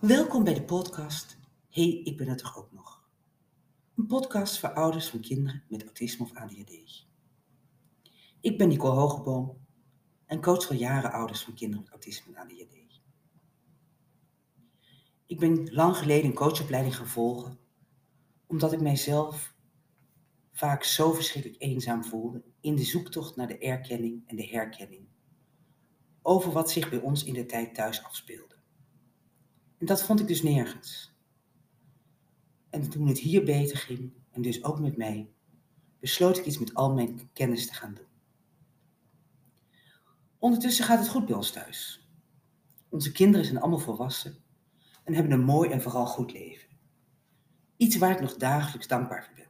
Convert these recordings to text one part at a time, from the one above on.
Welkom bij de podcast Hey, ik ben er toch ook nog. Een podcast voor ouders van kinderen met autisme of ADHD. Ik ben Nicole Hogeboom en coach al jaren ouders van kinderen met autisme en ADHD. Ik ben lang geleden een coachopleiding gaan volgen, omdat ik mijzelf vaak zo verschrikkelijk eenzaam voelde in de zoektocht naar de erkenning en de herkenning over wat zich bij ons in de tijd thuis afspeelde. En dat vond ik dus nergens. En toen het hier beter ging, en dus ook met mij, besloot ik iets met al mijn kennis te gaan doen. Ondertussen gaat het goed bij ons thuis. Onze kinderen zijn allemaal volwassen en hebben een mooi en vooral goed leven. Iets waar ik nog dagelijks dankbaar voor ben.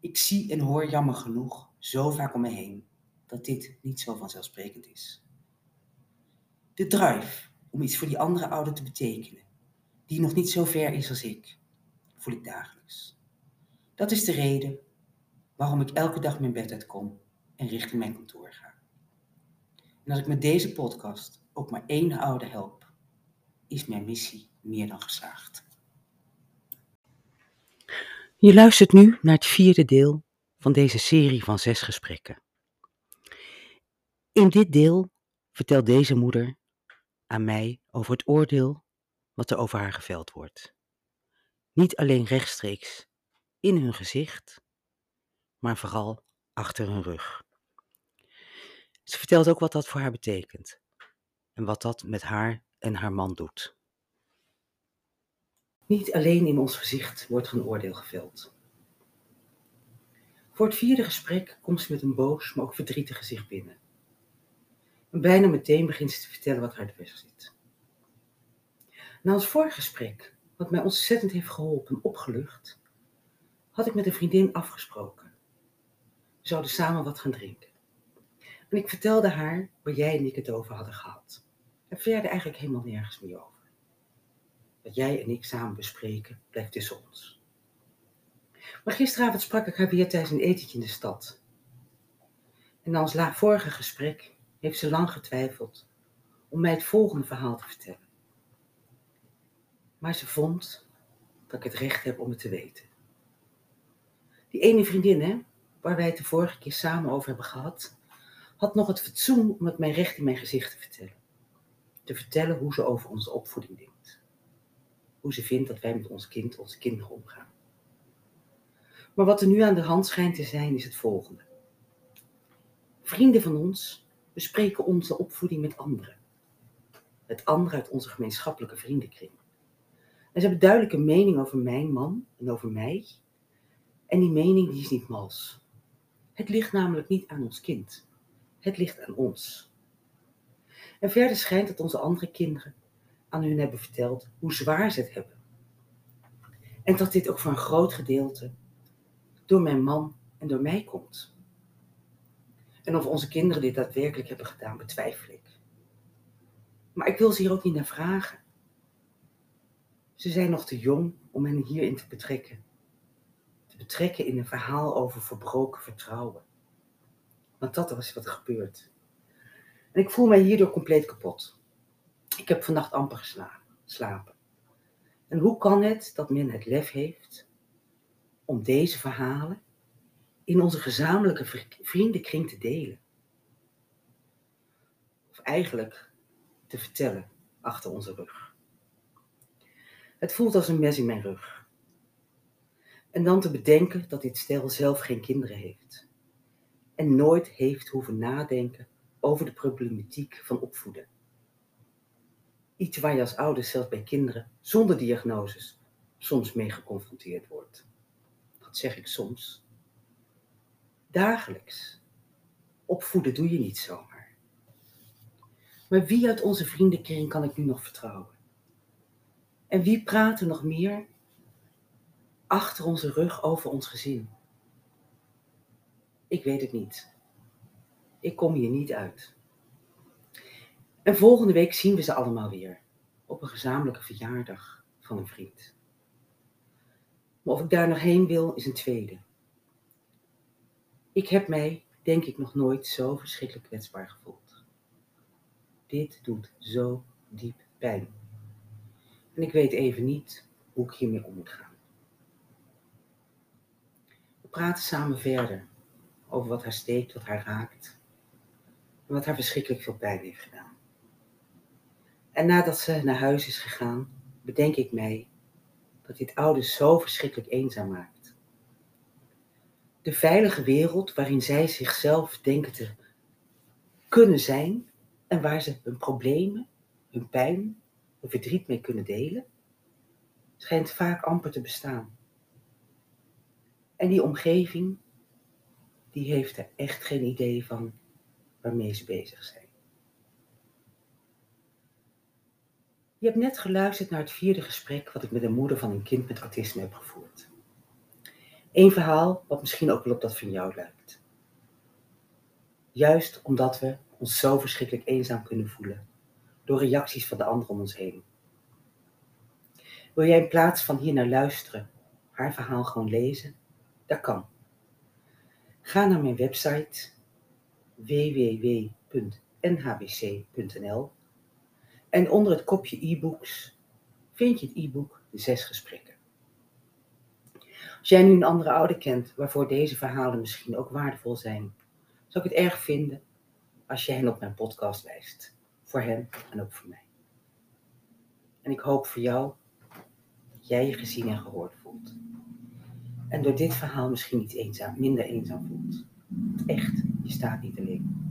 Ik zie en hoor jammer genoeg zo vaak om me heen dat dit niet zo vanzelfsprekend is. De drive om iets voor die andere ouder te betekenen, die nog niet zo ver is als ik, voel ik dagelijks. Dat is de reden waarom ik elke dag mijn bed uitkom en richting mijn kantoor ga. En als ik met deze podcast ook maar één ouder help, is mijn missie meer dan geslaagd. Je luistert nu naar het vierde deel van deze serie van zes gesprekken. In dit deel vertelt deze moeder aan mij over het oordeel wat er over haar geveld wordt. Niet alleen rechtstreeks in hun gezicht, maar vooral achter hun rug. Ze vertelt ook wat dat voor haar betekent en wat dat met haar en haar man doet. Niet alleen in ons gezicht wordt er een oordeel geveld. Voor het vierde gesprek komt ze met een boos, maar ook verdrietig gezicht binnen. En bijna meteen begint ze te vertellen wat haar dwars zit. Na ons vorige gesprek, wat mij ontzettend heeft geholpen en opgelucht, had ik met een vriendin afgesproken. We zouden samen wat gaan drinken. En ik vertelde haar waar jij en ik het over hadden gehad. En verder eigenlijk helemaal nergens meer over. Wat jij en ik samen bespreken, blijft tussen ons. Maar gisteravond sprak ik haar weer tijdens een etentje in de stad. En na ons vorige gesprek heeft ze lang getwijfeld om mij het volgende verhaal te vertellen. Maar ze vond dat ik het recht heb om het te weten. Die ene vriendin, hè, waar wij het de vorige keer samen over hebben gehad, had nog het fatsoen om het mij recht in mijn gezicht te vertellen. Te vertellen hoe ze over onze opvoeding denkt. Hoe ze vindt dat wij met ons kind, onze kinderen omgaan. Maar wat er nu aan de hand schijnt te zijn, is het volgende. Vrienden van ons bespreken onze opvoeding met anderen. Met anderen uit onze gemeenschappelijke vriendenkring. En ze hebben duidelijke mening over mijn man en over mij. En die mening die is niet mals. Het ligt namelijk niet aan ons kind. Het ligt aan ons. En verder schijnt dat onze andere kinderen aan hun hebben verteld hoe zwaar ze het hebben. En dat dit ook voor een groot gedeelte door mijn man en door mij komt. En of onze kinderen dit daadwerkelijk hebben gedaan, betwijfel ik. Maar ik wil ze hier ook niet naar vragen. Ze zijn nog te jong om hen hierin te betrekken. Te betrekken in een verhaal over verbroken vertrouwen. Want dat was wat er gebeurt. En ik voel mij hierdoor compleet kapot. Ik heb vannacht amper geslapen. En hoe kan het dat men het lef heeft om deze verhalen in onze gezamenlijke vriendenkring te delen. Of eigenlijk te vertellen achter onze rug. Het voelt als een mes in mijn rug. En dan te bedenken dat dit stel zelf geen kinderen heeft. En nooit heeft hoeven nadenken over de problematiek van opvoeden. Iets waar je als ouders zelfs bij kinderen zonder diagnoses soms mee geconfronteerd wordt. Dat zeg ik soms, Dagelijks. Opvoeden doe je niet zomaar. Maar wie uit onze vriendenkring kan ik nu nog vertrouwen? En wie praat er nog meer achter onze rug over ons gezin? Ik weet het niet. Ik kom hier niet uit. En volgende week zien we ze allemaal weer op een gezamenlijke verjaardag van een vriend. Maar of ik daar nog heen wil, is een tweede. Ik heb mij, denk ik, nog nooit zo verschrikkelijk kwetsbaar gevoeld. Dit doet zo diep pijn. En ik weet even niet hoe ik hiermee om moet gaan. We praten samen verder over wat haar steekt, wat haar raakt. En wat haar verschrikkelijk veel pijn heeft gedaan. En nadat ze naar huis is gegaan, bedenk ik mij dat dit oude zo verschrikkelijk eenzaam maakt. De veilige wereld waarin zij zichzelf denken te kunnen zijn en waar ze hun problemen, hun pijn, hun verdriet mee kunnen delen, schijnt vaak amper te bestaan. En die omgeving, die heeft er echt geen idee van waarmee ze bezig zijn. Je hebt net geluisterd naar het vierde gesprek wat ik met een moeder van een kind met autisme heb gevoerd. Eén verhaal wat misschien ook wel op dat van jou lijkt. Juist omdat we ons zo verschrikkelijk eenzaam kunnen voelen door reacties van de anderen om ons heen. Wil jij in plaats van hier naar luisteren haar verhaal gewoon lezen? Dat kan. Ga naar mijn website www.nhbc.nl en onder het kopje e-books vind je het e-book De Zes Gesprekken. Als jij nu een andere ouder kent waarvoor deze verhalen misschien ook waardevol zijn, zou ik het erg vinden als je hen op mijn podcast wijst. Voor hen en ook voor mij. En ik hoop voor jou dat jij je gezien en gehoord voelt. En door dit verhaal misschien niet eenzaam, minder eenzaam voelt. echt, je staat niet alleen.